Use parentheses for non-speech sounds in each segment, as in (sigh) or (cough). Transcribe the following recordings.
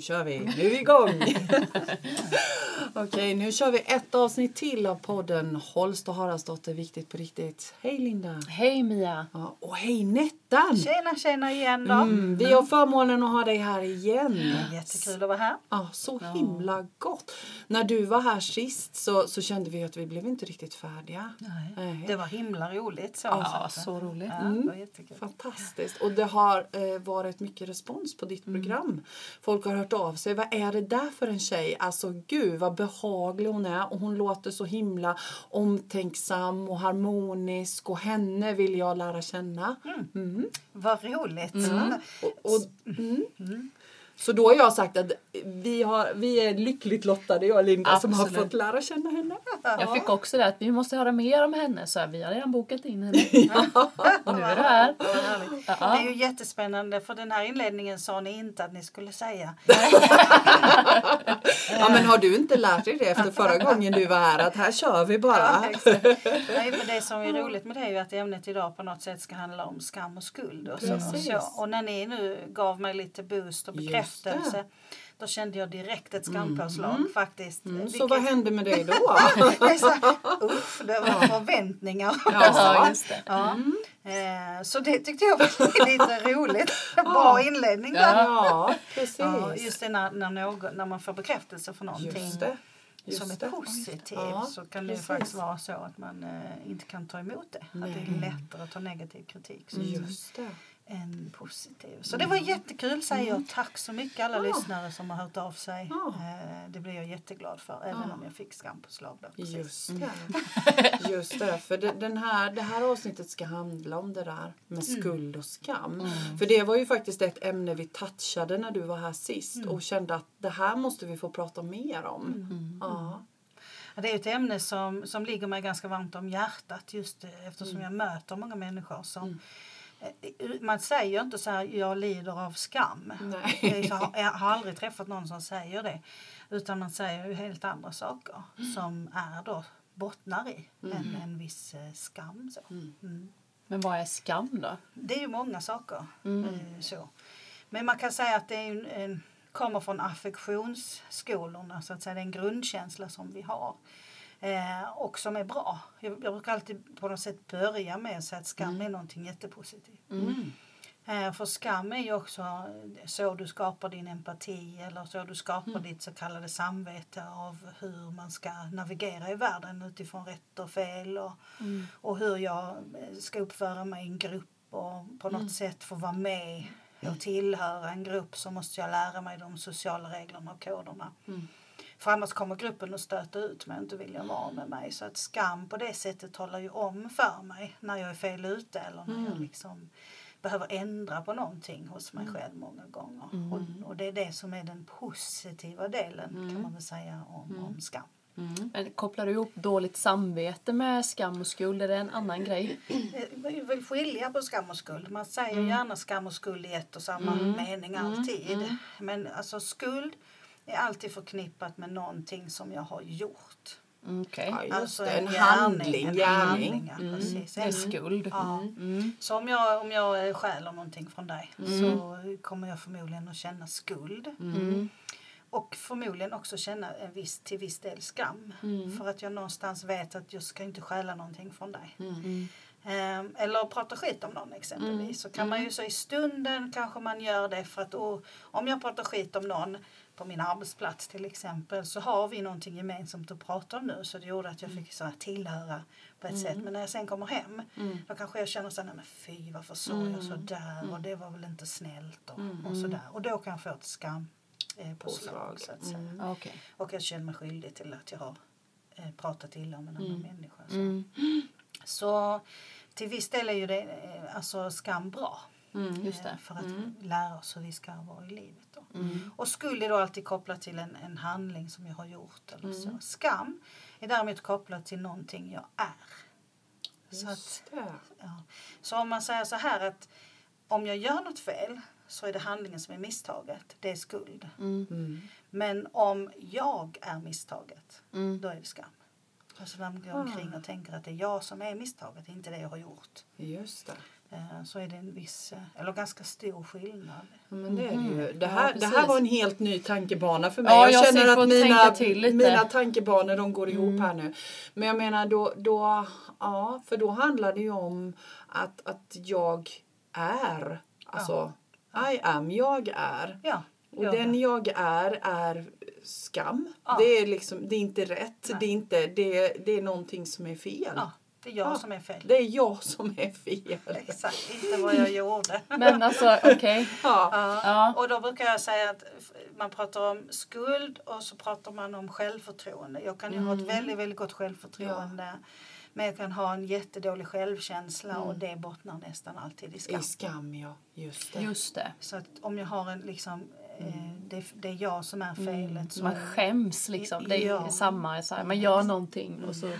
nu kör vi. Nu är vi igång. (laughs) Okej, nu kör vi ett avsnitt till av podden Holst och Haraldsdotter Viktigt på riktigt. Hej Linda. Hej Mia. Ja, och hej Nettan. Tjena, tjena igen då. Mm, vi har förmånen att ha dig här igen. Jättekul att vara här. Ja, så himla gott. När du var här sist så, så kände vi att vi blev inte riktigt färdiga. Nej. Det var himla roligt. Så, Ja, så. så roligt. Ja, jättekul. Fantastiskt. Och det har eh, varit mycket respons på ditt program. Folk har hört av sig. Vad är det där för en tjej? Alltså gud vad behaglig hon är. Och hon låter så himla omtänksam och harmonisk. Och henne vill jag lära känna. Mm. Vad roligt. Och, och, mm. Så då har jag sagt att vi, har, vi är lyckligt lottade, jag och Linda, som har Absolut. fått lära känna henne. Jag fick också det att vi måste höra mer om henne så vi har redan bokat in henne. (laughs) Och nu är det här. Det är ju jättespännande för den här inledningen sa ni inte att ni skulle säga. (laughs) Ja, men har du inte lärt dig det efter förra gången du var här? Att här kör vi bara. Ja. Nej, men det som är roligt med det är ju att ämnet idag på något sätt ska handla om skam och skuld. Och, så. Och när ni nu gav mig lite boost och Just bekräftelse då kände jag direkt ett skampåslag faktiskt. Mm, så Vilket- vad hände med dig då? (laughs) Så, uff, det var förväntningar. Ja, just det. (laughs) Ja. Eh, så det tyckte jag var (laughs) lite roligt. Bra inledning där. Ja, precis. Ja, just det när, när, någon, när man får bekräftelse för någonting Just det. Just som är det. positivt Ja, så kan det faktiskt vara så att man eh, inte kan ta emot det. Att det är lättare att ta negativ kritik så Just det. Än positiv. Så det var jättekul säger jag. Tack så mycket alla lyssnare som har hört av sig. Eh, det blir jag jätteglad för även om jag fick skampåslag. Då, precis. Just det. (laughs) Just det. För det, den här, det här avsnittet ska handla om det där med skuld och skam. För det var ju faktiskt ett ämne vi touchade när du var här sist och kände att det här måste vi få prata mer om. Ja. Ja, Det är ett ämne som, som ligger mig ganska varmt om hjärtat just eh, eftersom jag möter många människor som man säger inte så här, jag lider av skam. Nej. Jag har aldrig träffat någon som säger det. Utan man säger ju helt andra saker som är då bottnar i en, en viss eh, skam. Så. Mm. Men vad är skam då? Det är ju många saker. eh, Så. Men man kan säga att det är en, en, kommer från affektionsskolorna. Så att säga. Det är en grundkänsla som vi har. Eh, och som är bra. Jag, jag brukar alltid på något sätt börja med att säga att skam är någonting jättepositivt. Eh, för skam är ju också så du skapar din empati eller så du skapar ditt så kallade samvete av hur man ska navigera i världen utifrån rätt och fel och, och hur jag eh, ska uppföra mig i en grupp och på något sätt få vara med och tillhöra en grupp så måste jag lära mig de sociala reglerna och koderna. För annars kommer gruppen att stöta ut mig och inte vilja vara med mig. Så att skam på det sättet talar ju om för mig när jag är fel ute eller när jag liksom behöver ändra på någonting hos mig själv många gånger. Och, och det är det som är den positiva delen kan man väl säga om, om skam. Men kopplar du ihop dåligt samvete med skam och skuld? Är det en annan grej? Eh, Vi vill skilja på skam och skuld. Man säger gärna skam och skuld i ett och samma mening alltid. Men alltså skuld är alltid förknippat med någonting som jag har gjort. Mm, Okej. Ja, Alltså. En gärning, handling. En handling, ja, En- skuld. Ja. Så om jag, om jag eh, stjäler någonting från dig så kommer jag förmodligen att känna skuld. Och förmodligen också känna en viss, till viss del skam. För att jag någonstans vet att jag ska inte stjäla någonting från dig. Ehm, eller prata skit om någon exempelvis. Så kan man ju så i stunden kanske man gör det för att åh, om jag pratar skit om någon på min arbetsplats till exempel så har vi någonting gemensamt att prata om nu så det gjorde att jag fick så här tillhöra på ett sätt. Men när jag sen kommer hem då kanske jag känner så här, nej men fy varför sa jag så där och det var väl inte snällt och, och sådär. Och då kan jag få ett skam eh, på slag så att säga. Okej. Och jag känner mig skyldig till att jag har eh, pratat illa om en annan Mm. människa. Så. så till viss del är ju det eh, alltså skam bra. Mm, just eh, det. För att lära oss hur vi ska vara i livet. Då. Och skuld är då alltid kopplat till en, en handling som jag har gjort. Eller så. Skam är däremot kopplat till någonting jag är. Så, att, Just det. ja. så om man säger så här att om jag gör något fel så är det handlingen som är misstaget. Det är skuld. Mm. Men om jag är misstaget, Mm. då är det skam. Alltså när man går omkring och tänker att det är jag som är misstaget, inte det jag har gjort. Just det. Eh, så är det en viss, eh, eller ganska stor skillnad. Ja, Men det, är det, ju. Det, Ja, här, det här var en helt ny tankebana för mig. Ja, jag jag känner att mina, mina tankebanor de går ihop här nu. Men jag menar då, då, ja, för då handlar det ju om att, att jag är. Alltså, I am, jag är. Ja, Och gör den det. jag är är skam. Ja. Det, är liksom, det är inte rätt. Nej. Det är, inte, det, det är någonting som är fel. Ja, det är jag Ja. som är fel. Det är jag som är fel. Exakt, inte vad jag gjorde. Men alltså okej. (laughs) Ja. Ja. Ja. Och då brukar jag säga att man pratar om skuld och så pratar man om självförtroende. Jag kan ju ha ett väldigt, väldigt gott självförtroende. Men jag kan ha en jättedålig självkänsla och det bottnar nästan alltid i skam. I skam, ja. Just det. Just det. Så att om jag har en liksom, eh, det, det är jag som är felet. Så, Man skäms liksom. Det är Ja. samma. Så här, man gör någonting och så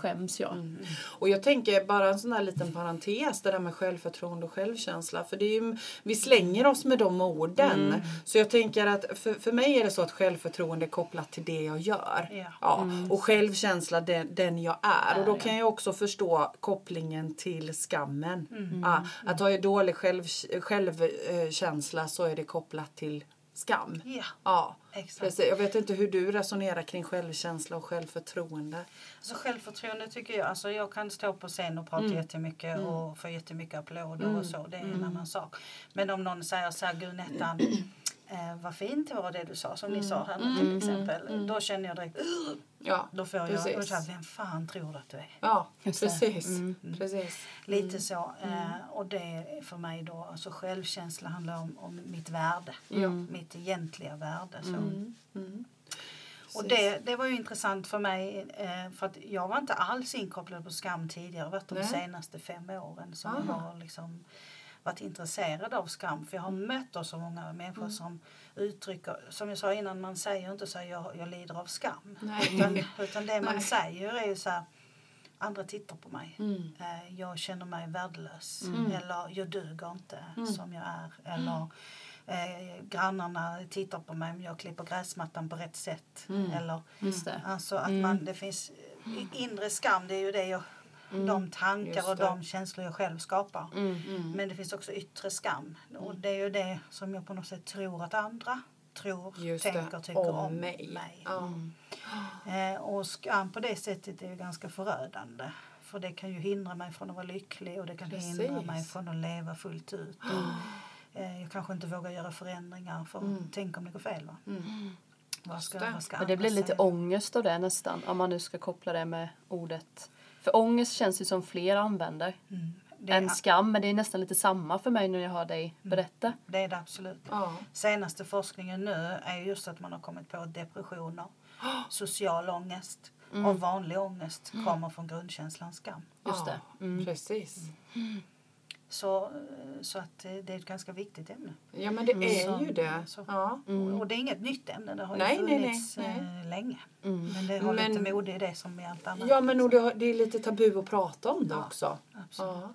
skäms jag. Och jag tänker bara en sån här liten parentes, det där med självförtroende och självkänsla. För det är ju, vi slänger oss med de orden. Så jag tänker att för, för mig är det så att självförtroende är kopplat till det jag gör. Ja. Och självkänsla den, den jag är. Och då Är, kan jag också förstå kopplingen till skammen. Ja, att ha en dålig själv, självkänsla så är det kopplat till skam. Ja, Ja, exakt. precis. Jag vet inte hur du resonerar kring självkänsla och självförtroende. Så självförtroende tycker jag, alltså jag kan stå på scen och prata jättemycket och få jättemycket applåder och så, det är en annan sak. Men om någon säger så här, gud Nettan, eh, vad fint det var det du sa, som ni sa här nu till exempel. Då känner jag direkt, "Ugh!" Ja, då får jag, precis. och så här, vem fan tror du att du är? Ja, Just det. precis. precis. Lite så. Eh, och det är för mig då, alltså självkänsla handlar om, om mitt värde. Mitt egentliga värde. Så. Och det, det var ju intressant för mig eh, för att jag var inte alls inkopplad på skam tidigare. Jag har varit de senaste fem åren som jag liksom varit intresserad av skam. För jag har mött då så många människor som uttrycker, som jag sa innan, man säger inte så här, jag, jag lider av skam. Nej. Utan, utan det man Nej. säger är ju så här, andra tittar på mig. Mm. Eh, jag känner mig värdelös. Eller jag duger inte Mm. som jag är. Eller eh, grannarna tittar på mig om jag klipper gräsmattan på rätt sätt. Mm. Eller alltså att man, det finns inre skam, det är ju det jag, de tankar och de känslor jag själv skapar. Mm. Men det finns också yttre skam. Och det är ju det som jag på något sätt tror att andra tror, Just tänker, det, tycker om, om, mig. mig. Ja. Eh, och skam på det sättet är ju ganska förödande. För det kan ju hindra mig från att vara lycklig och det kan hindra Precis. mig från att leva fullt ut. Och, (gasps) eh, jag kanske inte vågar göra förändringar för tänk om det går fel. Va? Vad ska, vad ska det blir lite säga? ångest av det nästan. Om man nu ska koppla det med ordet. För ångest känns ju som fler använder. Mm. Det, än skam. Men det är nästan lite samma för mig när jag hör dig berätta. det är det absolut. Ja. Senaste forskningen nu är just att man har kommit på depressioner, (gasps) social ångest och vanlig ångest kommer från grundkänslan skam. Just det. Mm. Precis. Så, så att eh, det är ett ganska viktigt ämne. Ja men det är Så- ju det. så. Ja. Och det är inget nytt ämne, det har Nej, ju nej, nej, funnits nej. eh, länge. Mm. Men det har Men- lite mode i det som i allt annat. ja men och det, är lite tabu att prata om det Ja. också. Absolut. Ja.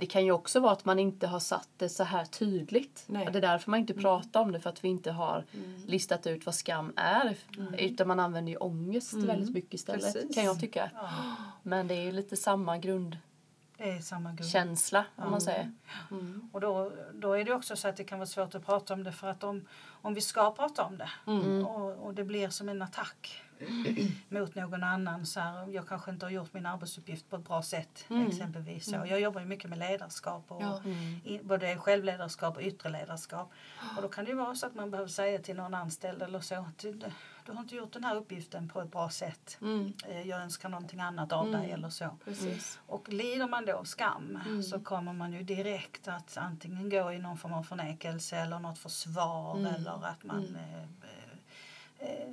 Det kan ju också vara att man inte har satt det så här tydligt. Nej. Det är därför man inte pratar om det. För att vi inte har listat ut vad skam är. Utan man använder ju ångest väldigt mycket istället. Precis. Kan jag tycka. Ja, Men det är ju lite samma grundkänsla det är samma grund. om man säger. Och då, då är det också så att det kan vara svårt att prata om det för att om, om vi ska prata om det och, och det blir som en attack (clears throat) mot någon annan. Så här, jag kanske inte har gjort min arbetsuppgift på ett bra sätt exempelvis. Så jag jobbar ju mycket med ledarskap och Ja. i, både självledarskap och yttre ledarskap. Och då kan det ju vara så att man behöver säga till någon anställd eller så att du, har inte gjort den här uppgiften på ett bra sätt. Mm. Eh, Jag önskar någonting annat av dig eller så. Precis. Och lider man då av skam så kommer man ju direkt att antingen gå i någon form av förnekelse eller något försvar eller att man eh, eh, eh,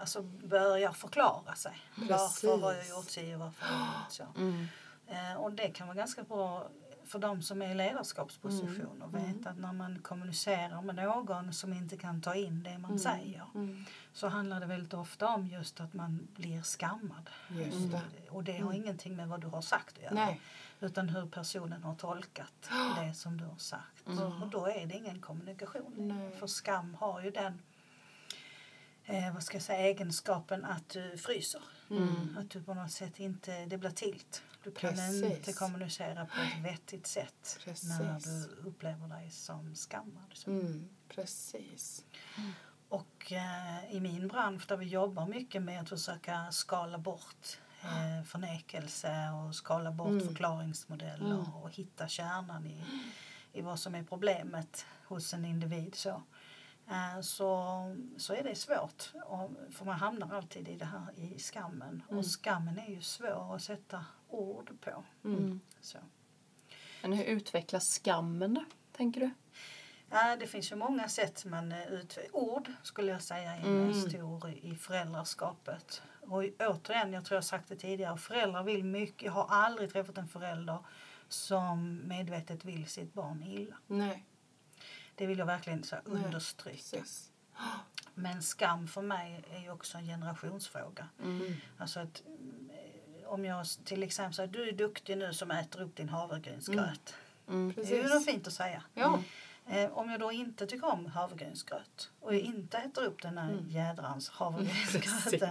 alltså börjar förklara sig. Varför har jag Precis. gjort si och varför har jag gjort så. Mm. Eh, och det kan vara ganska bra för de som är i ledarskapsposition och veta att när man kommunicerar med någon som inte kan ta in det man säger Mm. så handlar det väldigt ofta om just att man blir skammad. Just det. Och det har ingenting med vad du har sagt att göra. Nej. Utan hur personen har tolkat (gasps) det som du har sagt. Och då är det ingen kommunikation. Nej. För skam har ju den eh, vad ska jag säga, egenskapen att du fryser. Att du på något sätt inte, det blir tilt. Du kan Precis. inte kommunicera på ett vettigt sätt Precis. när du upplever dig som skammad. Så. Mm, precis. Och eh, i min bransch där vi jobbar mycket med att försöka skala bort eh, förnekelse och skala bort Mm. förklaringsmodeller Mm. och hitta kärnan i, i vad som är problemet hos en individ. Så, så, så är det svårt, och, för man hamnar alltid i det här i skammen. Mm. Och skammen är ju svår att sätta ord på. Mm. Så. Men hur utvecklas skammen då, tänker du? Ja, det finns ju många sätt man eh, ut ord skulle jag säga är Mm. mm. stor i föräldraskapet. Och återigen, jag tror jag sagt det tidigare, föräldrar vill mycket. Jag har aldrig träffat en förälder som medvetet vill sitt barn illa. Nej, Det vill jag verkligen så understryka. precis. Men skam för mig är ju också en generationsfråga. Mm. Alltså att, mm, om jag till exempel säger du är duktig nu som äter upp din havregrynsgröt. Mm. Det är ju något fint att säga. Ja. Eh, om jag då inte tycker om havregrynsgröt och jag inte äter upp den här Mm. jädrans (laughs) havregrynsgröten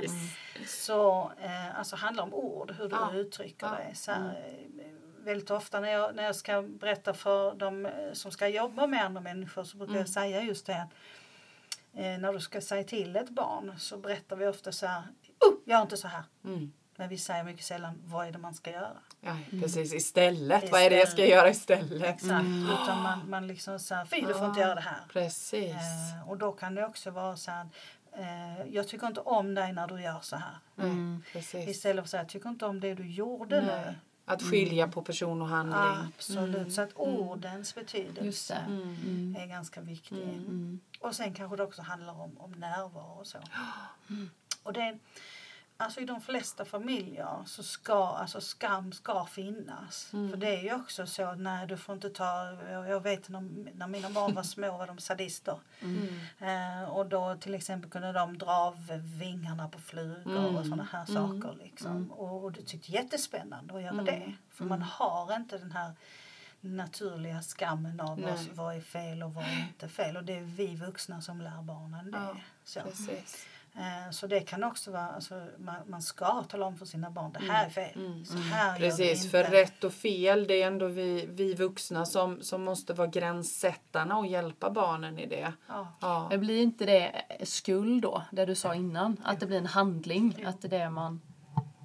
så eh, alltså handlar om ord, hur du Ja. uttrycker Ja. dig. Så här, eh, väldigt ofta när jag, när jag ska berätta för de eh, som ska jobba med andra människor så brukar Mm. jag säga just det att eh, när du ska säga till ett barn så berättar vi ofta så här, oh, gör inte så här. Mm. Men vi säger mycket sällan, vad är det man ska göra? Ja, precis. Istället. Vad är det jag ska göra istället? Exakt, utan man, man liksom så här, fy du får inte göra det här. Precis. Eh, och då kan det också vara så här, eh, jag tycker inte om dig när du gör så här. Precis. Istället för att säga, jag tycker inte om det du gjorde Nej. nu. Att skilja på person och handling. Absolut, så att ordens betydelse. Mm. är ganska viktig. Mm. Och sen kanske det också handlar om, om närvaro och så. (gasps) Och det, alltså i de flesta familjer så ska alltså skam ska finnas. För det är ju också så att nej du får inte ta, jag, vet när, när mina barn var små var de sadister. Mm. Eh, och då till exempel kunde de dra av vingarna på flugor Mm. och sådana här saker. Liksom. Och, och det tyckte jättespännande att göra Mm. det. För man har inte den här naturliga skammen av vad, Nej. vad är fel och vad är inte fel. Och det är vi vuxna som lär barnen det. Ja, så. Precis. Eh, så det kan också vara, alltså, man, man ska tala om för sina barn, det här är fel. Mm. Så här gör vi Precis, inte. för rätt och fel det är ändå vi, vi vuxna som, som måste vara gränssättarna och hjälpa barnen i det. Ja. Ja. Men blir inte det skuld då, det du sa innan? Att det blir en handling? Att det är det man,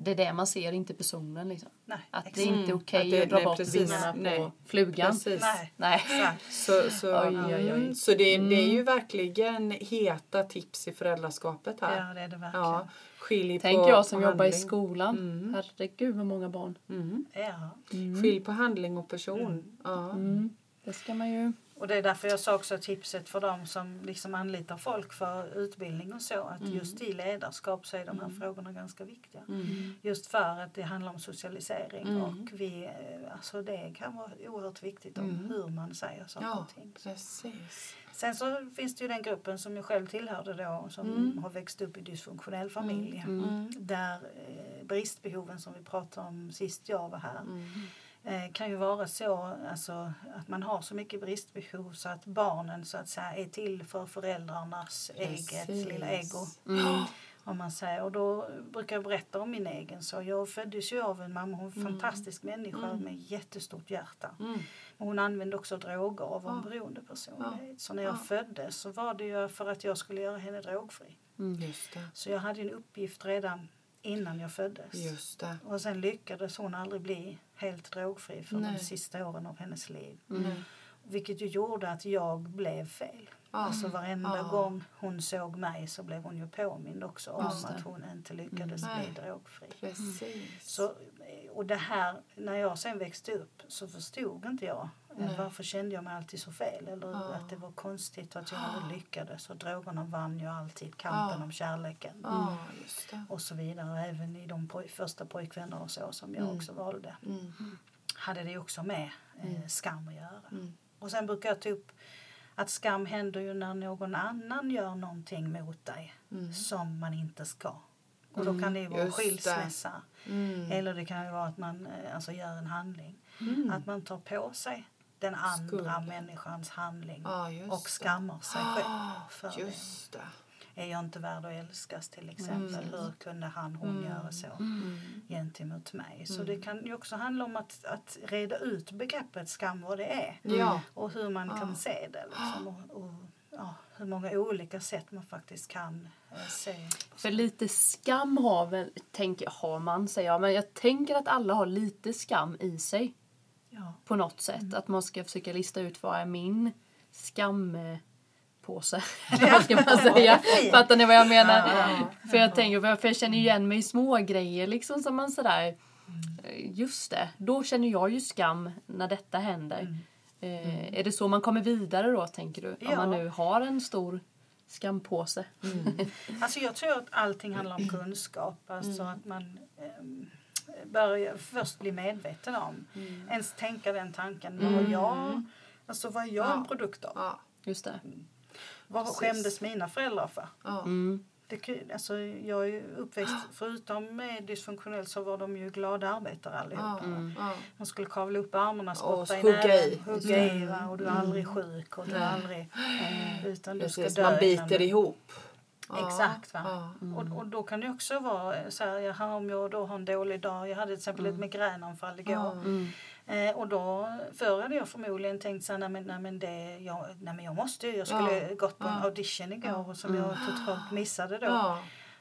det är det man ser, inte personen liksom? Nej, Att det exakt. är inte Mm. okej Att det- att dra nej, bort precis. vingarna på Nej. flugan? Precis. Nej, Nej. Så, så, Oj, oj, oj. Mm, så det, det är ju verkligen heta tips i föräldraskapet här. Ja, det är det verkligen. Ja, skilj Tänk på, jag som på jobbar i handling. skolan. Mm. Herregud vad många barn. Mm. Ja. Skilj på handling och person. Ja. Mm. Det ska man ju... Och det är därför jag sa också tipset för dem som liksom anlitar folk för utbildning och så. Att just i ledarskap så är de här frågorna ganska viktiga. Mm. Just för att det handlar om socialisering Mm. och vi, eh, alltså det kan vara oerhört viktigt om Mm. hur man säger saker Ja, och ting. precis. Sen så finns det ju den gruppen som jag själv tillhörde då som Mm. har växt upp i dysfunktionell familj. Mm. Där eh, bristbehoven som vi pratade om sist jag var här Mm. Kan ju vara så alltså, att man har så mycket bristbehov så att barnen så att säga är till för föräldrarnas eget Precis. lilla ego. Mm. Om man säger. Och då brukar jag berätta om min egen. Så jag föddes ju av en mamma, hon var en fantastisk människa med jättestort hjärta. Mm. Men hon använde också droger och var en Ja. beroende personlighet. Så när Ja. jag föddes så var det ju för att jag skulle göra henne drogfri. Just det. Så jag hade en uppgift redan innan jag föddes. Just det. Och sen lyckades hon aldrig bli helt drogfri för Nej. de sista åren av hennes liv. Mm. Vilket ju gjorde att jag blev fel. Ja. Alltså varenda Ja. gång hon såg mig så blev hon ju påmind också om Just det. att hon inte lyckades Mm. bli drogfri. Precis. Så, och det här, när jag sen växte upp så förstod inte jag Nej. varför kände jag mig alltid så fel. Eller Ja. att det var konstigt att jag aldrig (gasps) lyckades. Och drogerna vann ju alltid kampen Ja. om kärleken. Ja, det. Och så vidare. Och även i de poj- första pojkvänner och så som jag Mm. också valde. Mm. Hade det också med eh, skam att göra. Mm. Och sen brukar jag ta upp att skam händer ju när någon annan gör någonting mot dig Mm. som man inte ska. Och då kan det ju vara just skilsmässa. Mm. Eller det kan ju vara att man eh, alltså, gör en handling. Mm. Att man tar på sig den andra Skulden. människans handling just och skammar sig själv för Just det. det. är jag inte värd att älskas till exempel? Hur kunde han, hon göra så gentemot mig? Så det kan ju också handla om att, att reda ut begreppet skam, vad det är. Ja. Och hur man kan se det. Liksom, och, och, ja, hur många olika sätt man faktiskt kan eh, se. För lite skam har väl, tänker, har man säger jag, men jag tänker att alla har lite skam i sig Ja. på något sätt. Att man ska försöka lista ut vad är min skampåse. Eller (laughs) vad ska man säga? Fattar ni vad jag menar? Ja, För jag tänker, för jag känner igen mig i små grejer liksom som man sådär, eh, just det, då känner jag ju skam när detta händer. Eh, är det så man kommer vidare då tänker du? Om man Ja. nu har en stor skampåse. (laughs) Alltså jag tror att allting handlar om kunskap. Alltså att man ehm, bör först bli medveten om. Ens tänka den tanken. Vad har jag, alltså vad är jag en Ja. produkt av? Ja. Just det. Vad Precis. skämdes mina föräldrar för? Ja. Mm. Det, alltså, jag är ju uppväxt, (gasps) förutom med dysfunktionell så var de ju glada arbetare allihopa. Ja. Man skulle kavla upp armarna, Och spotta i näven, hugga i och du är aldrig sjuk och du är aldrig... (gasps) Utan du Precis, ska dö man biter ihop. Ja. Exakt. Va? Ja. Och, och då kan det också vara så här, jaha, om jag då har en dålig dag. Jag hade till exempel ett migränanfall igår. Ja. Mm. Eh, och då, förr hade jag förmodligen tänkt så här, nej men, nej, men, det, jag, nej, men jag måste ju. Jag skulle Ja. gått på en Ja. audition igår och som jag totalt missade då.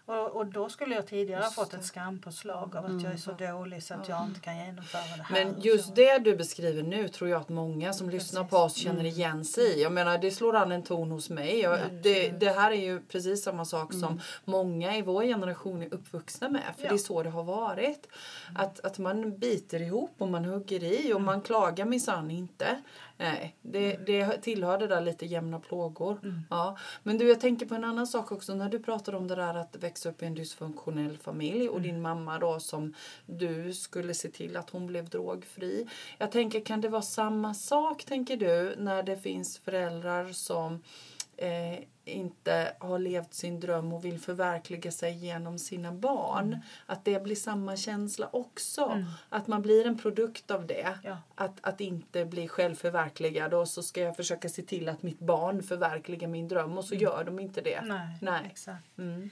Och, och då skulle jag tidigare ha fått ett skampåslag av att jag är så dålig så att jag inte kan genomföra det här. Men och just det du beskriver nu tror jag att många som lyssnar på oss känner Mm. igen sig i. Jag menar det slår an en ton hos mig. Jag, det, det här är ju precis samma sak som många i vår generation är uppvuxna med. För Mm. Det är så det har varit. Att, att man biter ihop och man hugger i Mm. och man klagar minsann inte. Nej, det, det tillhör det där lite jämna plågor. Mm. Ja. Men du, jag tänker på en annan sak också. När du pratar om det där att växa upp i en dysfunktionell familj och din mamma då som du skulle se till att hon blev drogfri. Jag tänker, kan det vara samma sak, tänker du, när det finns föräldrar som eh, inte har levt sin dröm och vill förverkliga sig genom sina barn. Att det blir samma känsla också. Att man blir en produkt av det. Ja. Att, att inte bli självförverkligad och så ska jag försöka se till att mitt barn förverkligar min dröm och så gör de inte det. Nej, Nej. exakt. Mm.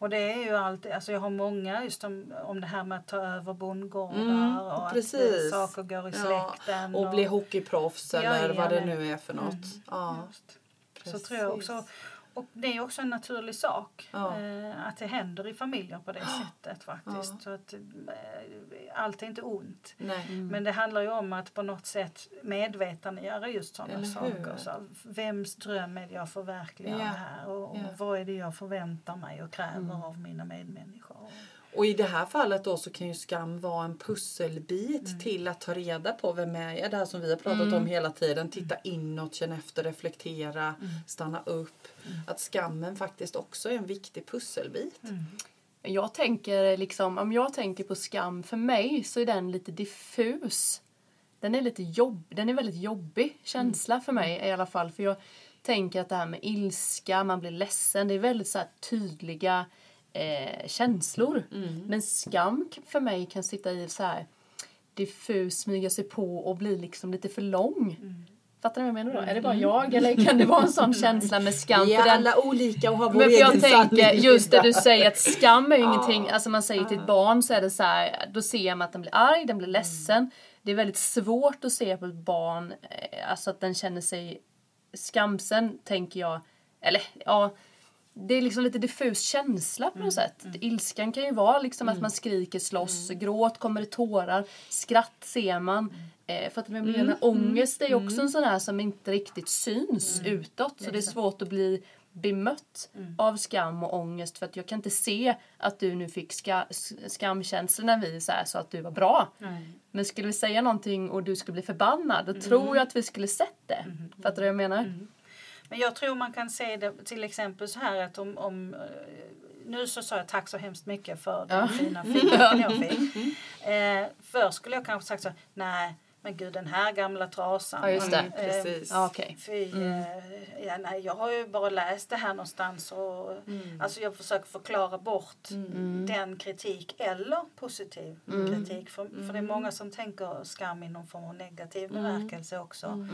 Och det är ju alltid, alltså jag har många just om, om det här med att ta över bondgårdar Mm, och att precis. eh, saker går i Ja, släkten. och bli hockeyproffs eller vad det nu är för något. Ja, Just. Så tror jag också. Och det är också en naturlig sak Ja. eh, att det händer i familjer på det (gasps) sättet faktiskt. Ja. Så att, eh, allt är inte ont. Nej. Men det handlar ju om att på något sätt medvetandegöra just sådana saker. Så, vems dröm är det jag förverkligar Ja. här? Och, och Ja. vad är det jag förväntar mig och kräver Mm. av mina medmänniskor? Och i det här fallet då så kan ju skam vara en pusselbit Mm. till att ta reda på vem är jag? Det här som vi har pratat om hela tiden. Titta inåt, känna efter, reflektera, Mm. stanna upp. Att skammen faktiskt också är en viktig pusselbit. Mm. Jag tänker liksom, om jag tänker på skam, för mig så är den lite diffus. Den är lite jobb, den är väldigt jobbig känsla för mig i alla fall. För jag tänker att det här med ilska, man blir ledsen, det är väldigt så tydliga eh, känslor. Men skam för mig kan sitta i så här diffus, smyga sig på och bli liksom lite för lång. Fattar ni vad jag menar då? Är det bara jag eller kan det vara en sån känsla med skam? Vi är den- alla olika och har vår men för jag egen tänker sanning. just det du säger att skam är ju (laughs) ingenting, alltså man säger till ett barn så är det så här, då ser man att den blir arg, den blir ledsen. Det är väldigt svårt att se på ett barn, eh, alltså att den känner sig skamsen tänker jag, eller ja, det är liksom lite diffus känsla på något sätt. Ilskan kan ju vara liksom att man skriker, slåss, gråt, kommer det tårar, skratt ser man. Eh, för att jag menar, ångest är ju också en sån här som inte riktigt syns utåt. Så det är svårt att bli bemött av skam och ångest för att jag kan inte se att du nu fick ska, skamkänslor när vi så, här, sa att du var bra. Men skulle vi säga någonting och du skulle bli förbannad då tror jag att vi skulle sett det. Fattar du vad jag menar? Men jag tror man kan se det till exempel så här att om, om eh, nu så sa jag tack så hemskt mycket för den Ja. fina (laughs) feedbacken jag fick. Eh, först skulle jag kanske sagt så nej men gud den här gamla trasan. Ja, just det. Mm, Eh, precis. Ja, okej. Fy, eh, ja, nej, jag har ju bara läst det här någonstans och Mm. alltså jag försöker förklara bort den kritik eller positiv kritik. För, för det är många som tänker skam i någon form av negativ bemärkelse också.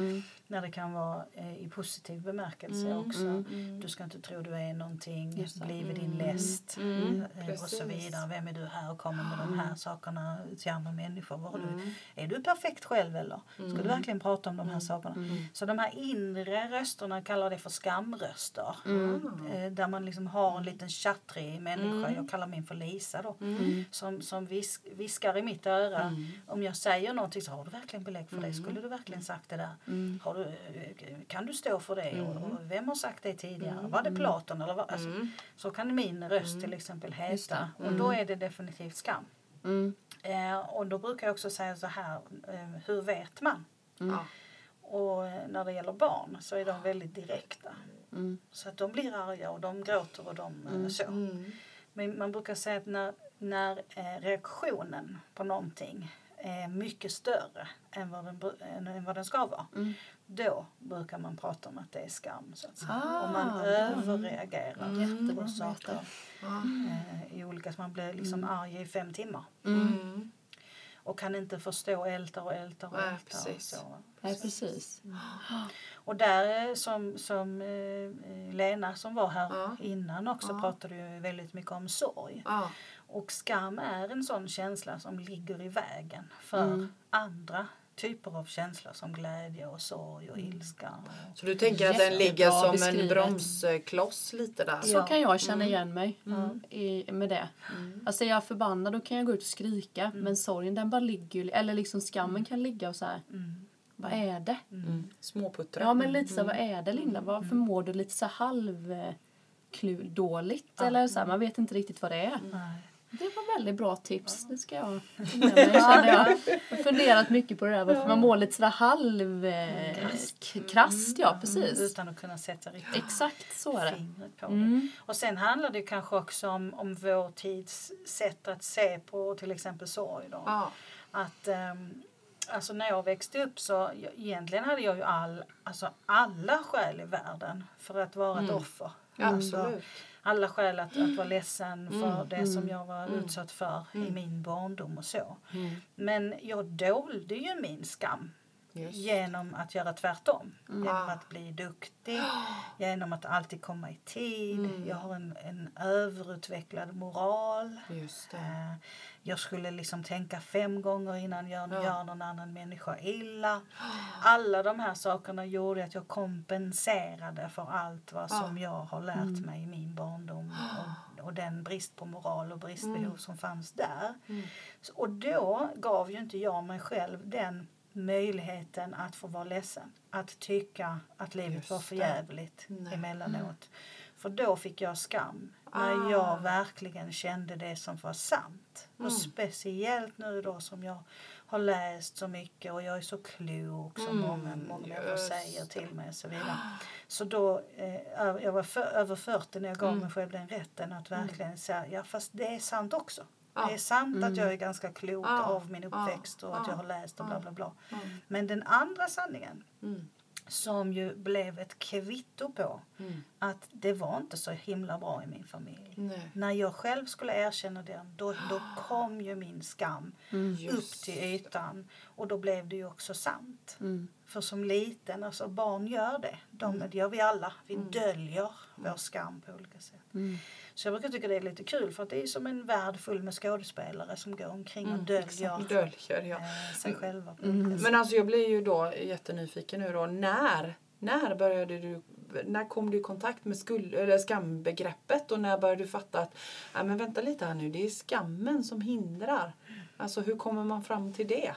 När det kan vara eh, i positiv bemärkelse också. Du ska inte tro du är någonting, bli vid din läst Mm, eh, och så vidare. Vem är du här och kommer med de här sakerna till andra människor? Vad har du, är du perfekt själv eller? Ska du verkligen prata om de här sakerna? Så de här inre rösterna kallar det för skamröster. Eh, Där man liksom har en liten tjattrig människa, jag kallar min för Lisa då, som, som visk, viskar i mitt öra. Om jag säger någonting så har du verkligen belägg för det? Skulle du verkligen sagt det där? Har du, eh, kan du stå för det? Och, och vem har sagt det tidigare? Var det Platon? Eller vad? Alltså, Så kan min röst till exempel heta. Och då är det definitivt skam. Mm. Eh, och då brukar jag också säga så här, eh, hur vet man? Ja. Och eh, när det gäller barn så är de väldigt direkta. Mm. Så att de blir arga och de gråter och de eh, så. Mm. Men man brukar säga att när, när eh, reaktionen på någonting är mycket större än vad den, än, vad den ska vara. Mm. Då brukar man prata om att det är skam. Så att säga. Ah, Om man överreagerar Jättebra på saker. Eh, i olika, så man blir liksom arg i fem timmar. Mm. Och kan inte förstå, ältar och ältar och ältar. Och, precis. så. Nej, precis. och där eh, som, som eh, Lena som var här Ja. innan också Ja. pratade ju väldigt mycket om sorg. Ja. Och skam är en sån känsla som ligger i vägen för Mm. andra typer av känslor som glädje och sorg och ilska. Och, Så du tänker att den ligger som beskrivet. en bromskloss lite där? Så Ja. kan jag känna igen mig i, med det. Alltså är jag förbannad då kan jag gå ut och skrika. Men sorgen den bara ligger eller liksom skammen kan ligga och så här. mm. Vad är det? Mm. Småputtra. Ja men lite så vad är det Linda? Varför mår du lite så halv dåligt eller så här, man vet inte riktigt vad det är. Nej. Det var väldigt bra tips. Det ska jag med mig. Jag har funderat mycket på det där varför man mår lite sådär halv eh, krasst. Ja precis. Utan att kunna sätta riktigt Exakt så är det. fingret på det. Mm. Och sen handlar det kanske också om, om vår tids sätt att se på till exempel sorg. Då. Ja. Att, ehm, alltså när jag växte upp så jag, egentligen hade jag ju all, alltså alla skäl i världen för att vara ett offer. Ja, Alltså, absolut. Alla skäl att, att vara ledsen för det som jag var utsatt för i min barndom och så. Men jag dolde ju min skam Just. genom att göra tvärtom. Genom att bli duktig, (gasps) genom att alltid komma i tid. Jag har en, en överutvecklad moral. Just det. Jag skulle liksom tänka fem gånger innan jag Ja. gör någon annan människa illa. Alla de här sakerna gjorde att jag kompenserade för allt vad Ja. som jag har lärt mig i min barndom. Och, och den brist på moral och bristbehov som fanns där. Så, och då gav ju inte jag mig själv den möjligheten att få vara ledsen. Att tycka att livet Just var för jävligt emellanåt. För då fick jag skam. Ah. När jag verkligen kände det som var sant. Mm. Och speciellt nu då som jag har läst så mycket och jag är så klok som Mm, många, många människor säger till mig och så vidare. Så då, eh, jag var för, över 40 när jag gav Mm. mig själv den rätten att verkligen säga, ja fast det är sant också. Ja. Det är sant att jag är ganska klok Ja. av min uppväxt och att Ja. jag har läst och bla bla bla. Mm. Men den andra sanningen Mm. Som ju blev ett kvitto på Mm. att det var inte så himla bra i min familj. Nej. När jag själv skulle erkänna den, då, då (gasps) kom ju min skam upp Just till ytan. Och då blev det ju också sant. Mm. För som liten, alltså barn gör det. De, Det gör vi alla. Vi döljer vår skam på olika sätt. Mm. Så jag brukar tycka det är lite kul för att det är som en värld full med skådespelare som går omkring och döljer Döljer, ja. eh, sig själva på olika sätt. Men alltså jag blir ju då jättenyfiken nu då. När, när började du när kom du i kontakt med skuld, eller skambegreppet och när började du fatta att men vänta lite här nu, det är skammen som hindrar. Alltså hur kommer man fram till det?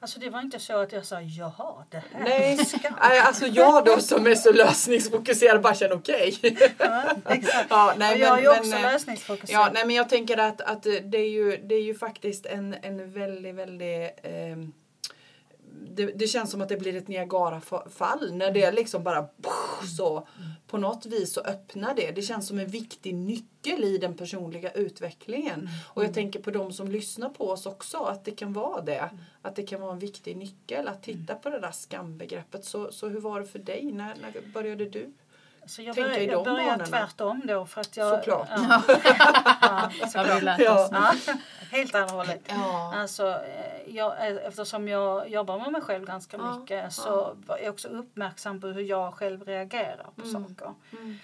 Alltså det var inte så att jag sa jaha, det här Nej, nej, alltså jag då som är så lösningsfokuserad bara känner okej. Ja, exakt. (laughs) Ja, nej, och jag men- är ju också men, eh, lösningsfokuserad. Ja, nej, men jag tänker att, att det, är ju, det är ju faktiskt en, en väldigt, väldigt... ehm, det, det känns som att det blir ett Niagara-fall när det liksom bara så på något vis så öppnar det. Det känns som en viktig nyckel i den personliga utvecklingen. Och jag tänker på de som lyssnar på oss också att det kan vara det. Att det kan vara en viktig nyckel att titta på det där skambegreppet. Så, så hur var det för dig? När, när började du? Så jag Tänka i började, jag de började tvärtom då för att jag... Såklart. Ja, (laughs) ja, lärt Ja. ja, (laughs) helt andra hållet. Ja. Alltså, eh, jag, eh, eftersom jag jobbar med mig själv ganska Ja, mycket så ja. var jag också uppmärksam på hur jag själv reagerar på saker. Mm.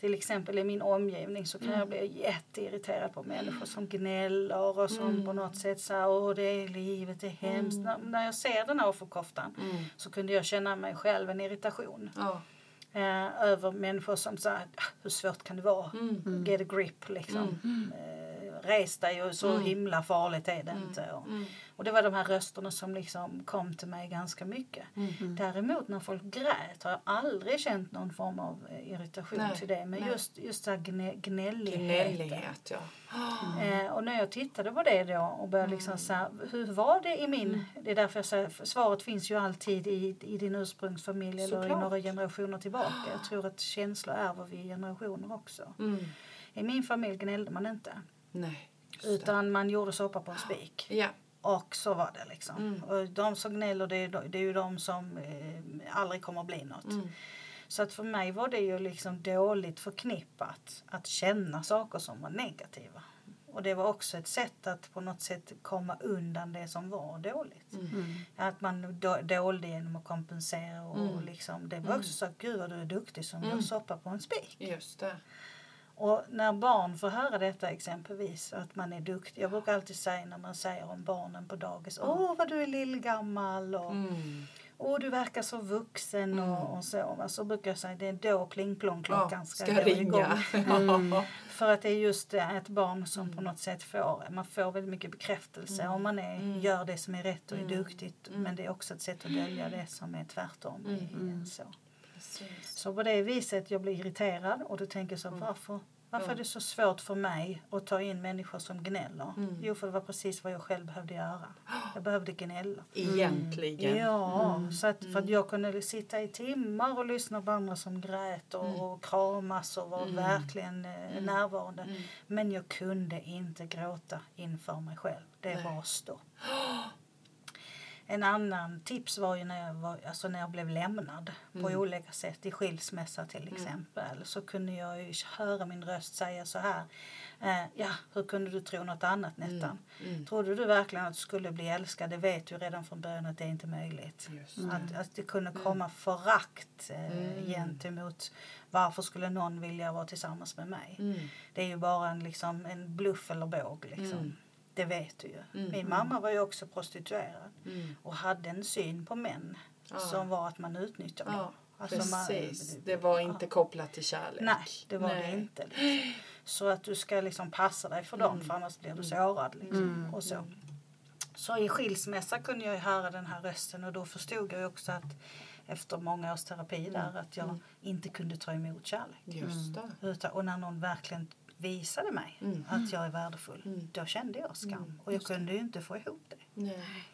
Till exempel i min omgivning så kan jag bli jätteirriterad på människor som gnäller och som Mm. på något sätt säger åh det är livet, det är hemskt. När, när jag ser den här offerkoftan Mm. så kunde jag känna mig själv en irritation Ja. Eh, över människor som säger "Ah, hur svårt kan det vara? Mm. Get a grip liksom. Eh, res dig och så himla farligt är det inte. Och, Mm. och det var de här rösterna som liksom kom till mig ganska mycket. Mm. Däremot när folk grät har jag aldrig känt någon form av eh, irritation Nej, till det. Men nej. just, just så här gnä, gnälligheten. Gnällighet, ja. Eh, och när jag tittade på det då och började liksom så här, hur var det i min, det är därför jag säger, svaret finns ju alltid i, i din ursprungsfamilj eller i Såklart. några generationer tillbaka. Jag (gasps) tror att känslor ärver vi i generationer också. Mm. I min familj gnällde man inte. Nej. Utan man gjorde soppa på en spik. Ja. Och så var det liksom. Mm. Och de som gnäller det är, det är ju de som eh, aldrig kommer att bli något. Mm. Så att för mig var det ju liksom dåligt förknippat att känna saker som var negativa. Och det var också ett sätt att på något sätt komma undan det som var dåligt. Mm. Att man dolde genom att kompensera och Mm. liksom, det var också så att gud vad du är duktig som Mm. gör soppa på en spik. Just det. Och när barn får höra detta exempelvis, att man är duktig. Jag brukar alltid säga när man säger om barnen på dagis, åh vad du är lillgammal och Mm. åh du verkar så vuxen och, och så. Va? Så brukar jag säga, det är då pling plong klockan Ja, ska, ska gå ringa. igång. (laughs) För att det är just det, ett barn som på något sätt får, man får väldigt mycket bekräftelse om man är, gör det som är rätt och är duktigt. Men det är också ett sätt att dölja det som är tvärtom. Mm. Så. Precis. Så på det viset jag blir irriterad och då tänker jag så varför, varför är det så svårt för mig att ta in människor som gnäller? Jo, för det var precis vad jag själv behövde göra. (gasps) Jag behövde gnälla. Egentligen. Ja, så att, för att jag kunde sitta i timmar och lyssna på andra som grät och, och kramas och var verkligen eh, närvarande. Men jag kunde inte gråta inför mig själv. Det var stopp. (gasps) En annan tips var ju när jag, var, alltså när jag blev lämnad på olika sätt, i skilsmässa till exempel. Så kunde jag ju höra min röst säga så här. Eh, ja, hur kunde du tro något annat Nettan? Trodde du verkligen att du skulle bli älskad? Det vet du redan från början att det är inte möjligt. Att, att det kunde komma förakt eh, gentemot varför skulle någon vilja vara tillsammans med mig? Mm. Det är ju bara en, liksom, en bluff eller båg. Liksom. Mm. Det vet du ju. Mm. Min mamma var ju också prostituerad Mm. och hade en syn på män Ja. som var att man utnyttjar dem. Alltså man- precis. Det var inte kopplat till kärlek. Nej, det var Nej. det inte. Liksom. Så att du ska liksom passa dig för dem för annars blir du sårad. Liksom. Och så. så i skilsmässa kunde jag höra den här rösten och då förstod jag också att efter många års terapi där att jag inte kunde ta emot kärlek. Just det. Utan, och när någon verkligen visade mig Mm. att jag är värdefull, Mm. då kände jag skam. och jag kunde ju inte få ihop det. Nej.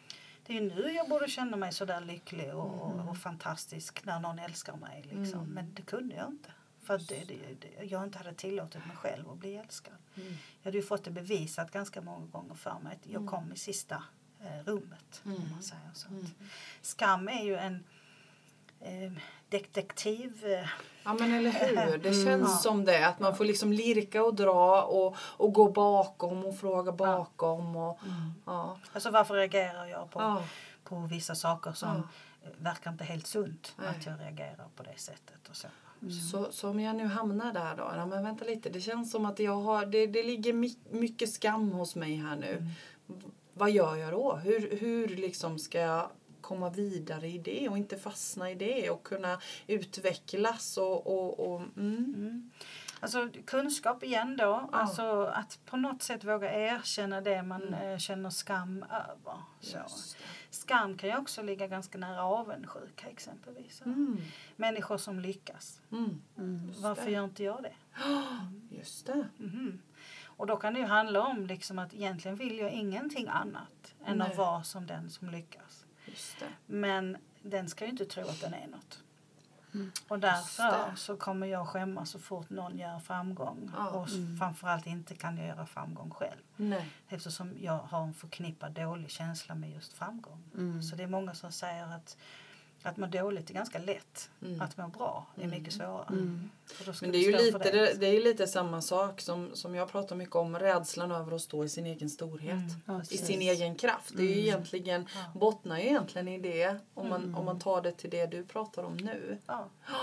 Det är nu jag borde känna mig så där lycklig och, Mm. och fantastisk när någon älskar mig. Liksom. Men det kunde jag inte. För det, det, jag inte hade tillåtit mig själv att bli älskad. Mm. Jag hade ju fått det bevisat ganska många gånger för mig att jag kom i sista eh, rummet. Om Mm. man säger så. Skam är ju en eh, detektiv. Eh, Ja men eller hur, det känns Ja. som det. Att man får liksom lirka och dra och, och gå bakom och fråga bakom. Och, ja. alltså varför reagerar jag på, Ja. på vissa saker som Ja. verkar inte helt sunt Nej. att jag reagerar på det sättet. Och så. Så, så om jag nu hamnar där då. Ja, men vänta lite, det känns som att jag har, det, det ligger my, mycket skam hos mig här nu. V- Vad gör jag då? Hur, hur liksom ska jag komma vidare i det och inte fastna i det och kunna utvecklas och, och, och mm. Alltså kunskap igen då. Alltså att på något sätt våga erkänna det man eh, känner skam över. Så. Skam kan ju också ligga ganska nära avundsjuka exempelvis. Mm. Människor som lyckas. Mm. Varför det. gör inte jag det? (gasps) Just det. Mhm. Och då kan det ju handla om liksom att egentligen vill jag ingenting annat än Nej. att vara som den som lyckas. Men den ska ju inte tro att den är något. Mm. Och därför så kommer jag skämmas så fort någon gör framgång. Ja. Och framförallt inte kan jag göra framgång själv. Nej. Eftersom jag har en förknippad dålig känsla med just framgång. Mm. Så det är många som säger att att må dåligt är ganska lätt. Mm. Att må bra är mycket svårare. Mm. Men det är ju lite, det. det är ju lite samma sak som, som jag pratar mycket om. Rädslan över att stå i sin egen storhet. Mm, Ja, I sin egen kraft. Det är ju egentligen, Ja. bottnar ju egentligen i det. Om man, om man tar det till det du pratar om nu. Ja. (gasps)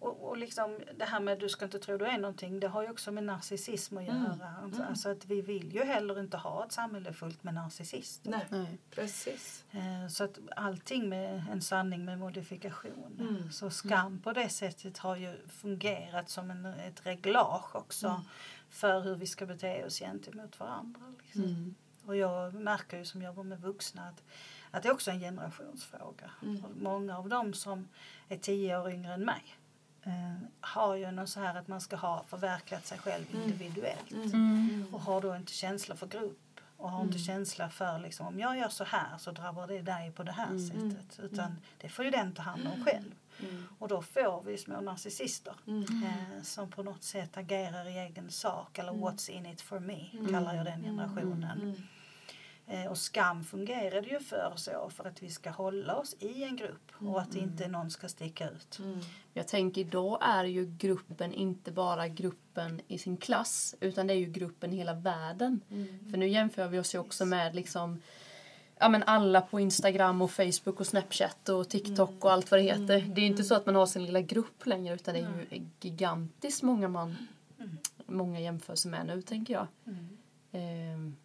Och, och liksom det här med du ska inte tro du är någonting, det har ju också med narcissism att göra. Alltså, alltså att vi vill ju heller inte ha ett samhälle fullt med narcissister. Nej, Nej. precis. Eh, Så att allting med en sanning med modifikation. Mm. Så skam på det sättet har ju fungerat som en, ett reglage också Mm. för hur vi ska bete oss gentemot varandra. Liksom. Mm. Och jag märker ju som jobbar med vuxna att, att det är också en generationsfråga. Mm. Många av dem som är tio år yngre än mig har ju någon så här att man ska ha förverkligat sig själv individuellt. Mm. Och har då inte känsla för grupp och har inte känsla för liksom, om jag gör så här så drabbar det dig på det här sättet. Utan det får ju den ta hand om själv. Mm. Och då får vi små narcissister Mm. eh, som på något sätt agerar i egen sak eller what's in it for me kallar jag den generationen. Mm. Eh, och skam fungerade ju för så för att vi ska hålla oss i en grupp och att inte någon ska sticka ut. Mm. Jag tänker då är ju gruppen inte bara gruppen i sin klass utan det är ju gruppen i hela världen. För nu jämför vi oss ju också med liksom Ja men alla på Instagram och Facebook och Snapchat och TikTok och allt vad det heter. Det är ju inte så att man har sin lilla grupp längre utan det är ju gigantiskt många man många jämför sig med nu tänker jag. Ehm,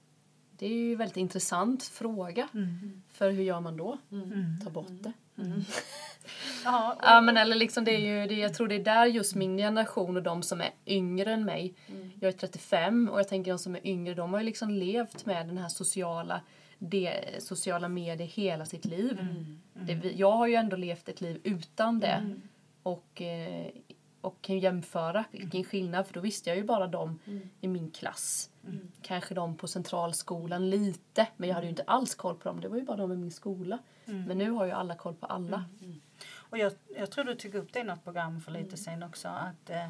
Det är ju en väldigt intressant fråga. För hur gör man då? Ta bort det. (laughs) Ja, Ja men eller liksom det är ju, det, jag tror det är där just min generation och de som är yngre än mig. Jag är 35 och jag tänker de som är yngre de har ju liksom levt med den här sociala, det, sociala medier hela sitt liv. Det, jag har ju ändå levt ett liv utan det. Och, eh, och kan jämföra vilken skillnad för då visste jag ju bara dem i min klass. Kanske de på centralskolan lite men jag hade ju inte alls koll på dem. Det var ju bara de i min skola. Men nu har ju alla koll på alla. Och jag, jag tror du tog upp det i något program för lite sen också. Att eh,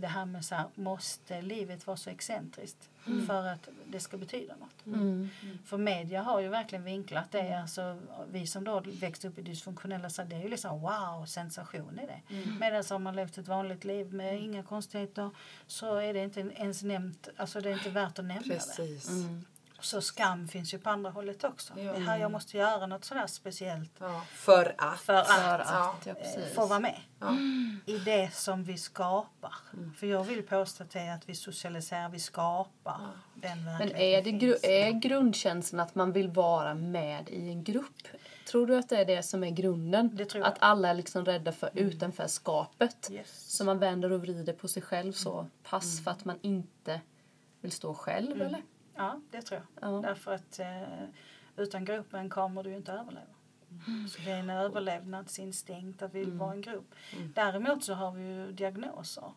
det här med så här, måste livet vara så excentriskt för att det ska betyda något? Mm. För media har ju verkligen vinklat det. Alltså, vi som då växte upp i dysfunktionella så det är ju liksom wow, sensation är det. Medan om man levt ett vanligt liv med inga konstigheter så är det inte ens nämnt, alltså det är inte värt att nämna det. Precis. Mm. Så skam finns ju på andra hållet också. Det här jag måste göra något sådär speciellt Ja, för att. för att, För att, ja, eh, få vara med Ja. i det som vi skapar. För jag vill påstå är att vi socialiserar, vi skapar den Men är, det gru- är grundkänslan att man vill vara med i en grupp? Tror du att det är det som är grunden? Det tror jag. Att alla är liksom rädda för utanförskapet? Yes. Så man vänder och vrider på sig själv så pass för att man inte vill stå själv eller? Ja, det tror jag. Ja. Därför att eh, utan gruppen kommer du inte överleva. Så det är en överlevnadsinstinkt att vi vill vara en grupp. Däremot så har vi ju diagnoser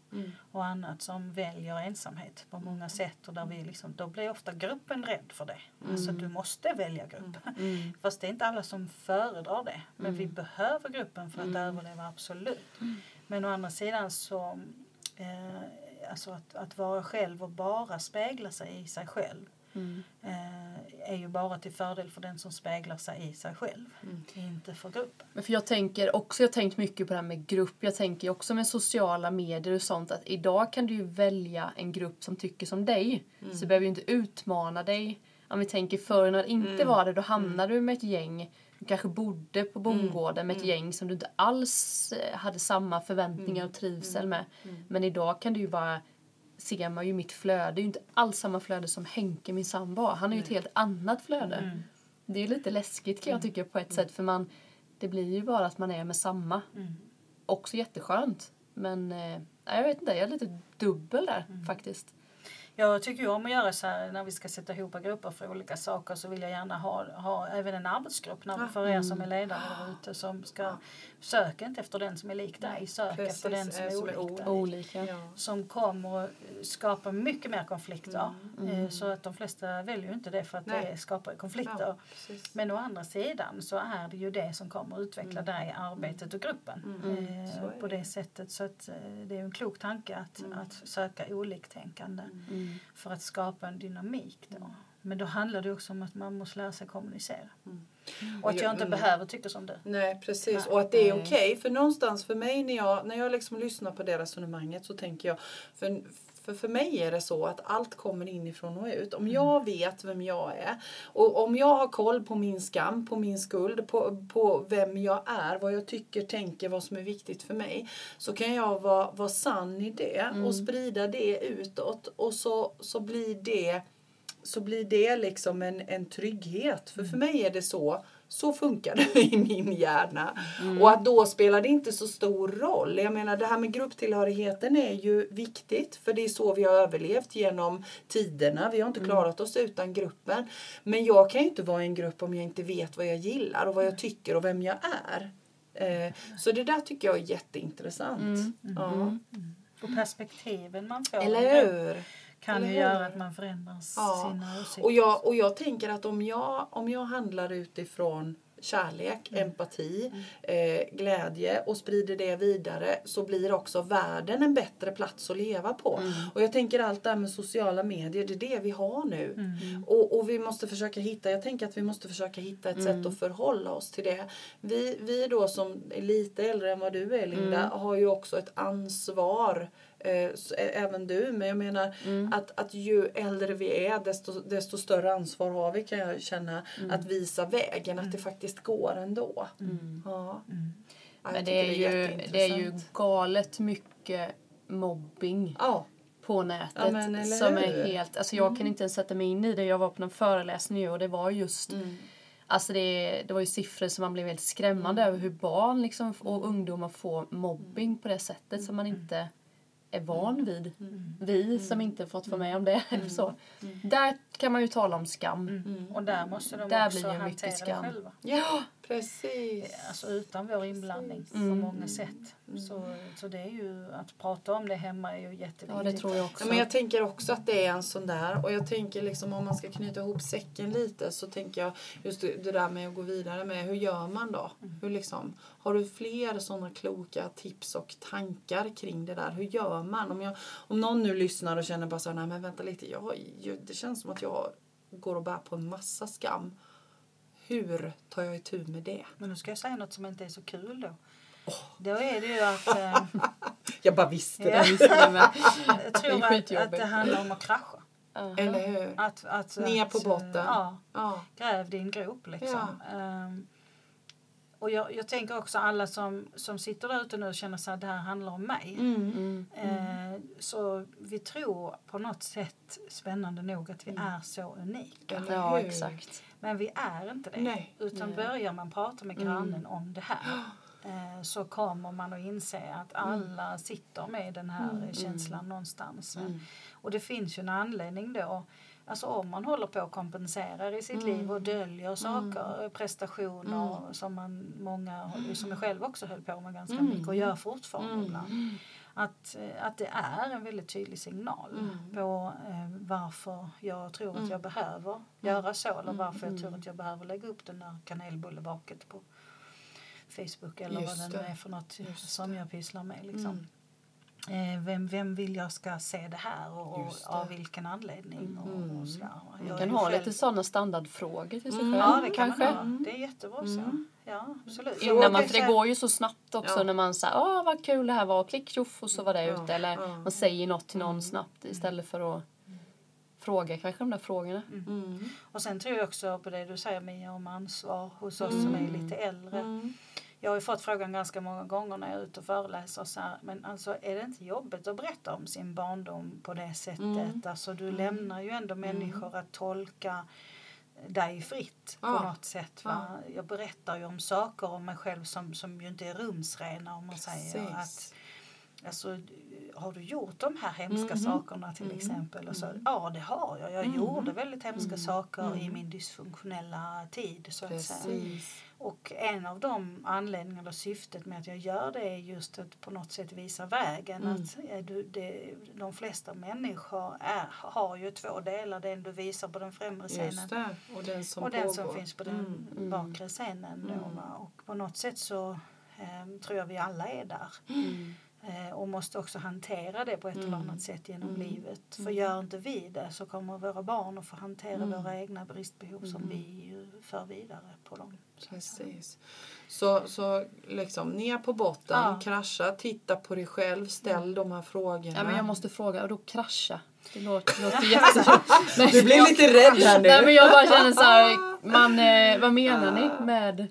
och annat som väljer ensamhet på många sätt och där vi liksom, då blir ofta gruppen rädd för det. Alltså du måste välja grupp. Fast det är inte alla som föredrar det. Men vi behöver gruppen för att överleva, absolut. Men å andra sidan så eh, alltså att, att vara själv och bara spegla sig i sig själv eh, är ju bara till fördel för den som speglar sig i sig själv, inte för gruppen. Men för jag tänker också, jag har tänkt mycket på det här med grupp. Jag tänker också med sociala medier och sånt att idag kan du ju välja en grupp som tycker som dig. Så du behöver ju inte utmana dig. Om vi tänker förr när det inte var det, då hamnade du med ett gäng. Du kanske bodde på bondgården med ett gäng som du inte alls eh, hade samma förväntningar och trivsel med. Men idag kan du ju bara ser man ju mitt flöde. Det är ju inte alls samma flöde som Henke, min sambo. Han har ju ett helt annat flöde. Det är ju lite läskigt kan jag tycka på ett sätt för man det blir ju bara att man är med samma. Också jätteskönt. Men eh, jag vet inte, jag är lite dubbel där faktiskt. Jag tycker ju om att göra så här när vi ska sätta ihop grupper för olika saker så vill jag gärna ha, ha även en arbetsgrupp när, för er som är ledare där ute som ska söka inte efter den som är lik dig, sök Precis, efter den som eh, är som är olik dig. Olika. Ja. Som kommer att skapa mycket mer konflikter. Eh, Så att de flesta väljer ju inte det för att Nej. det skapar konflikter. Ja. Men å andra sidan så är det ju det som kommer att utveckla dig, arbetet och gruppen. Mm. Eh, Så är på det. sättet. Så att, eh, det är en klok tanke att, att söka oliktänkande Mm. För att skapa en dynamik. Då. Men då handlar det också om att man måste lära sig kommunicera. Och att jag inte Mm. behöver tycka som du. Nej precis Nej. och att det är Nej. okej för någonstans för mig när jag, när jag liksom lyssnar på det resonemanget så tänker jag för, för för mig är det så att allt kommer inifrån och ut. Om jag vet vem jag är och om jag har koll på min skam, på min skuld, på, på vem jag är, vad jag tycker, tänker, vad som är viktigt för mig. Så kan jag vara, vara sann i det och sprida det utåt och så, så blir det så blir det liksom en, en trygghet. För för mig är det så. Så funkar det (laughs) i min hjärna. Och att då spelar det inte så stor roll. Jag menar det här med grupptillhörigheten är ju viktigt. För det är så vi har överlevt genom tiderna. Vi har inte klarat oss utan gruppen. Men jag kan ju inte vara i en grupp om jag inte vet vad jag gillar och vad jag tycker och vem jag är. Eh, så det där tycker jag är jätteintressant. Ja. Och perspektiven man får Eller hur? Kan ju göra att man förändrar Ja. sina åsikter. Och jag, och jag tänker att om jag, om jag handlar utifrån kärlek, Mm. empati, eh, glädje och sprider det vidare så blir också världen en bättre plats att leva på. Mm. Och jag tänker allt det här med sociala medier, det är det vi har nu. Mm. Och, och vi måste försöka hitta, jag tänker att vi måste försöka hitta ett Mm. sätt att förhålla oss till det. Vi, vi då som är lite äldre än vad du är Linda Mm. har ju också ett ansvar även du, men jag menar Mm. att, att ju äldre vi är desto, desto större ansvar har vi kan jag känna Mm. att visa vägen, att det faktiskt går ändå. Ja. Ja, jag Men tycker det är, ju, det är ju galet mycket mobbing Ja, på nätet. Ja, men som är helt, alltså jag kan inte ens sätta mig in i det. Jag var på någon föreläsning och det var just Mm. Alltså det, det var ju siffror som man blev helt skrämmande Mm. över hur barn liksom, och ungdomar får mobbing på det sättet som man Mm. inte är van vid. Vi som inte fått vara med om det. Så. Där kan man ju tala om skam. Mm. Och där måste de Där också blir ju mycket hantera skam. det själva. ja precis. Alltså utan vår inblandning på Mm. många sätt. Så, så det är ju, att prata om det hemma är ju jätteviktigt. Ja, det tror jag också. Ja, men jag tänker också att det är en sån där och jag tänker liksom om man ska knyta ihop säcken lite så tänker jag just det, där med att gå vidare med hur gör man då? Hur liksom, har du fler sådana kloka tips och tankar kring det där? Hur gör man? Om, jag, om någon nu lyssnar och känner bara så här, nej men vänta lite, jag, jag, det känns som att jag går och bär på en massa skam. Hur tar jag itu med det? Men nu ska jag säga något som inte är så kul då. Då är det ju att eh, (laughs) Jag bara visste Ja. det. (laughs) Jag tror att, att det handlar om att krascha. Aha. Eller hur? Att, att, Ner på att, botten. Ja, Ja. gräv din grop liksom. Ehm, och jag, jag tänker också alla som, som sitter där ute nu och känner att det här handlar om mig. Mm. Eh, så vi tror på något sätt, spännande nog, att vi är så unika. Eller Ja, hur? exakt. Men vi är inte det. Nej. Utan Nej. börjar man prata med grannen om det här eh, så kommer man att inse att alla sitter med den här känslan någonstans. Och det finns ju en anledning då. Alltså om man håller på och kompenserar i sitt liv och döljer saker, prestationer som man många, som jag själv också höll på med ganska mycket och gör fortfarande ibland. Att, eh, att det är en väldigt tydlig signal på eh, varför jag tror att jag behöver göra så eller varför jag tror att jag behöver lägga upp den där kanelbullebaket på Facebook eller Just vad det nu det. är för något Just som jag pysslar med. Liksom. Eh, vem, vem vill jag ska se det här och, och det. av vilken anledning? Och, och sådär. Man kan ha själv- lite sådana standardfrågor till sig själv. Ja, det kan kanske. man ha. Det är jättebra så. Ja, absolut. Innan man, för det går ju så snabbt också Ja. när man säger åh vad kul det här var, klick tjoff och så var det Ja, ute. Eller ja. man säger något till någon snabbt istället för att fråga kanske de där frågorna. Mm. Och sen tror jag också på det du säger Mia om ansvar hos oss som är lite äldre. Mm. Jag har ju fått frågan ganska många gånger när jag är ute och föreläser så här, men alltså är det inte jobbigt att berätta om sin barndom på det sättet? Mm. Alltså du lämnar ju ändå människor att tolka dig fritt på Ja. något sätt. Va? Jag berättar ju om saker om mig själv som, som ju inte är rumsrena om man säger. Att, Precis. Alltså, har du gjort de här hemska Mhm. sakerna till exempel? Och så, Ja, det har jag. Jag gjorde väldigt hemska Mm. saker i min dysfunktionella tid. Så att säga. Och en av de anledningarna och syftet med att jag gör det är just att på något sätt visa vägen. Mm. Att eh, du, det, de flesta människor är, har ju två delar. Den du visar på den främre scenen. Och den som och den som finns på den Mm. bakre scenen. Då, Mm. Och på något sätt så eh, tror jag vi alla är där. Mm. Eh, och måste också hantera det på ett eller Mm. annat sätt genom Mm. livet. För Mm. gör inte vi det så kommer våra barn att få hantera Mm. våra egna bristbehov som Mm. vi för vidare på dem. Precis. Så, så liksom ner på botten, Ja. krascha, titta på dig själv, ställ de här frågorna. Ja, men jag måste fråga, och då krascha? Det låter, det låter (laughs) jätte... Du blir lite rädd här nu. Nej men jag bara känner så här, man, eh, vad menar ni med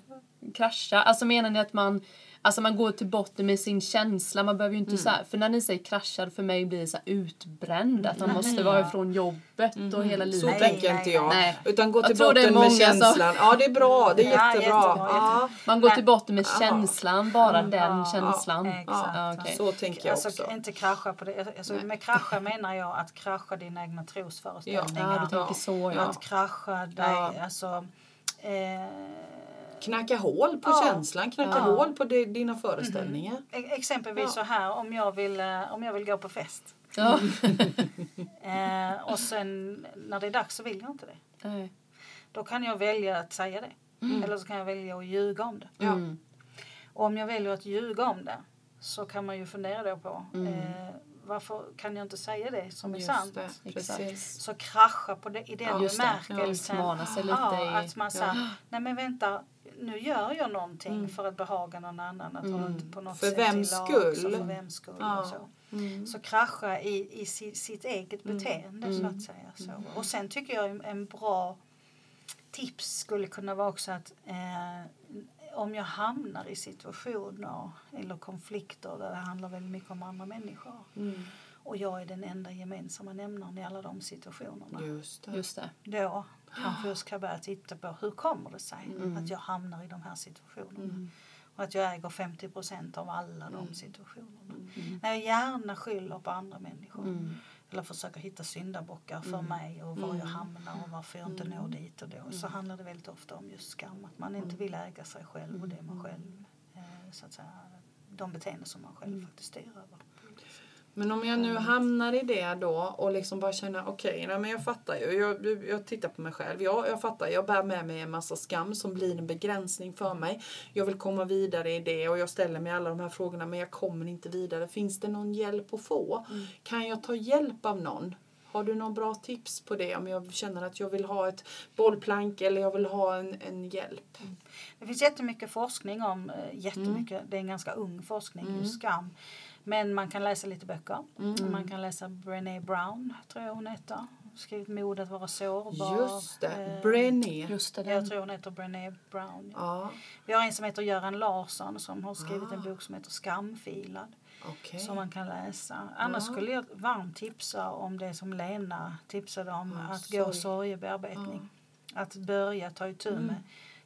krascha? Alltså menar ni att man, alltså man går till botten med sin känsla? Man behöver ju inte så här, för när ni säger kraschad för mig blir det så här utbränd, att man måste vara ifrån jobbet och hela Så livet. Nej, tänker inte jag. nej. Utan gå till botten med många som- känslan. Ja, det är bra. Det är Ja, jättebra. jättebra, Ja. Man går Men- till botten med Ja. känslan, bara den Ja, känslan. okej. Så tänker jag Alltså också. inte krascha på det. Alltså, med krascha menar jag att krascha dina egna trosföreställningar. Ja, du tänker så ja. Att krascha dig, Ja. alltså eh, Knacka hål på Ja. känslan, knacka Ja. hål på dina föreställningar. e- exempelvis Ja. så här om jag vill, eh, om jag vill gå på fest. Ja. (laughs) Eh, och sen när det är dags så vill jag inte det. Nej. Då kan jag välja att säga det. Eller så kan jag välja att ljuga om det. Ja. Mm. Och om jag väljer att ljuga om det så kan man ju fundera då på eh, varför kan jag inte säga det som är Just sant? det, precis. Så krascha på det, i den Ja, bemärkelsen. Ja, ja, att man säger, nej men vänta, nu gör jag någonting Mm. för att behaga någon annan. Att Mm. på något För sätt vems skull? För vems skull Ja. och så. Mm. Så krascha i, i si, sitt eget Mm. beteende så att säga. Så. Och sen tycker jag en, en bra tips skulle kunna vara också att eh, om jag hamnar i situationer eller konflikter där det handlar väldigt mycket om andra människor Mm. och jag är den enda gemensamma nämnaren i alla de situationerna. Just det. Just det. Då kanske jag ska börja titta på hur kommer det sig Mm. att jag hamnar i de här situationerna. Mm. Och att jag äger 50 procent av alla de situationerna. Mm. När jag gärna skyller på andra människor. Mm. Eller försöker hitta syndabockar för Mm. mig och var jag Mm. hamnar och varför jag inte når dit och då. Så handlar det väldigt ofta om just skam. Att man inte vill äga sig själv och det man själv, eh, så att säga, de beteenden som man själv faktiskt styr över. Men om jag nu hamnar i det då och liksom bara känner okej, nej men jag fattar ju. Jag, jag, jag tittar på mig själv. Jag, jag fattar, jag bär med mig en massa skam som blir en begränsning för mig. Jag vill komma vidare i det och jag ställer mig alla de här frågorna men jag kommer inte vidare. Finns det någon hjälp att få? Kan jag ta hjälp av någon? Har du någon bra tips på det om jag känner att jag vill ha ett bollplank eller jag vill ha en, en hjälp? Det finns jättemycket forskning om, eh, jättemycket, det är en ganska ung forskning, Mm. skam. Men man kan läsa lite böcker. Mm. Man kan läsa Brené Brown, tror jag hon heter. Skrivit Mod att vara sårbar. Just det, Eh, Brené. Just det. Jag tror hon heter Brené Brown. Ja. Ja, Vi har en som heter Göran Larsson som har skrivit en Ah. bok som heter Skamfilad. okej. Som man kan läsa. Annars Ja. skulle jag varmt tipsa om det som Lena tipsade om. Ja, att gå sorg. sorgebearbetning. Att börja ta itu Mm. med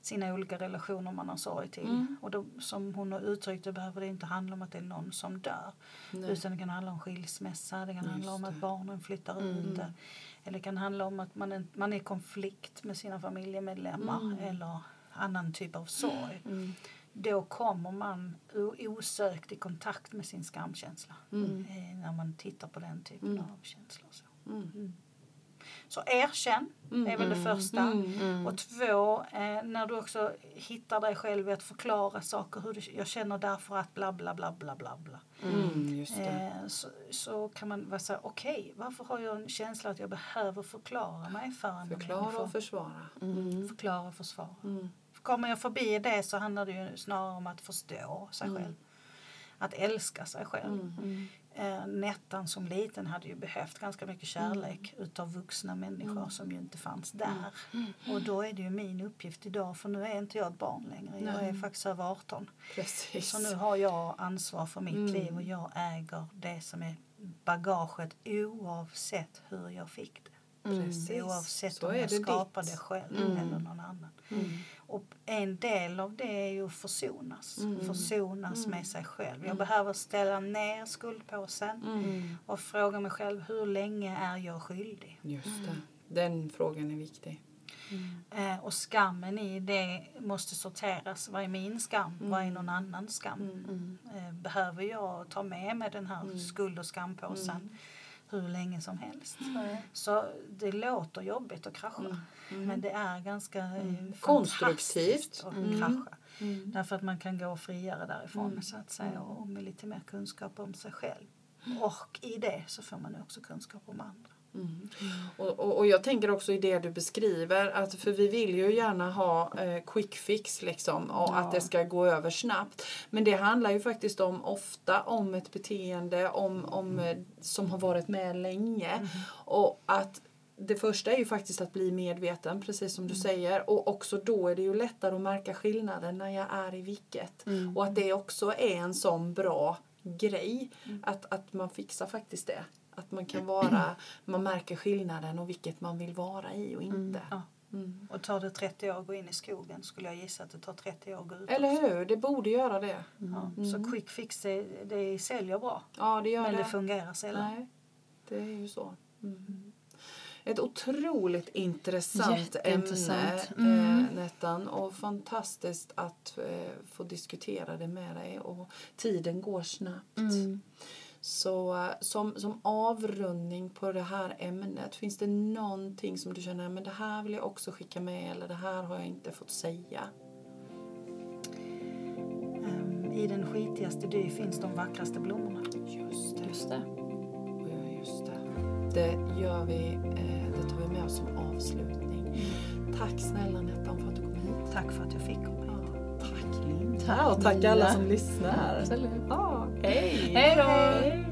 sina olika relationer man har sorg till. Mm. Och då, som hon har uttryckt det behöver det inte handla om att det är någon som dör. Nej. Utan det kan handla om skilsmässa, det kan Just handla om att det. barnen flyttar Mm. ut. Eller det kan handla om att man är, man är i konflikt med sina familjemedlemmar. Mm. Eller annan typ av sorg. Mm. Då kommer man osökt i kontakt med sin skamkänsla. Mm. Eh, när man tittar på den typen Mm. av känslor. Så. Mm. så erkänn Mm. är väl det första. Mm. Och två, eh, när du också hittar dig själv i att förklara saker. Hur du, jag känner därför att bla bla bla bla bla bla. Mm, just det. Eh, så, så kan man vara så här, okej, varför har jag en känsla att jag behöver förklara mig för andra Förklara människor? och försvara. Mm. Förklara och försvara. Mm. Kommer jag förbi det så handlar det ju snarare om att förstå sig Mm. själv. Att älska sig själv. Mm. Eh, Nettan som liten hade ju behövt ganska mycket kärlek utav vuxna människor Mm. som ju inte fanns där. Och då är det ju min uppgift idag, för nu är inte jag ett barn längre. Jag Nej. är faktiskt över 18. Precis. Så nu har jag ansvar för mitt Mm. liv och jag äger det som är bagaget oavsett hur jag fick det. Precis. Oavsett Så om jag det skapar ditt. det själv eller någon annan. Och en del av det är ju att försonas. Försonas med sig själv. Jag behöver ställa ner skuldpåsen och fråga mig själv hur länge är jag skyldig? Just det. Den frågan är viktig. Eh, och skammen i det måste sorteras. Vad är min skam? Vad är någon annans skam? Eh, behöver jag ta med mig den här skuld och skampåsen hur länge som helst? Så det låter jobbigt att krascha. Men det är ganska mm. Konstruktivt. att krascha. Därför att man kan gå friare därifrån så att säga och med lite mer kunskap om sig själv. Och i det så får man också kunskap om andra. Och, och, och jag tänker också i det du beskriver, att för vi vill ju gärna ha eh, quick fix liksom och att det ska gå över snabbt. Men det handlar ju faktiskt om ofta om ett beteende om, om, eh, som har varit med länge. Och att det första är ju faktiskt att bli medveten, precis som du säger. Och också då är det ju lättare att märka skillnaden när jag är i vilket. Och att det också är en sån bra grej. Att, att man fixar faktiskt det. Att man kan vara, man märker skillnaden och vilket man vill vara i och inte. Ja. Och tar det 30 år att gå in i skogen skulle jag gissa att det tar 30 år att gå ut Eller också. hur? Det borde göra det. Ja, Så quick fix det, det säljer bra. Ja, det gör Men det. det fungerar sällan. Nej, det är ju så. Mm. Ett otroligt intressant ämne, Mm. eh, Nettan. Och fantastiskt att eh, få diskutera det med dig. Och tiden går snabbt. Så som, som avrundning på det här ämnet, finns det någonting som du känner men det här vill jag också skicka med eller det här har jag inte fått säga? Ehm, I den skitigaste dy finns de vackraste blommorna. Just det. Just det. Just det. Det gör vi, eh, det tar vi med oss som avslutning. Tack snälla Nettan för att du kom hit. Tack för att jag fick komma. Linda. Tack, och tack alla som lyssnar. Absolut. Ja, hej! Hej då! Hej.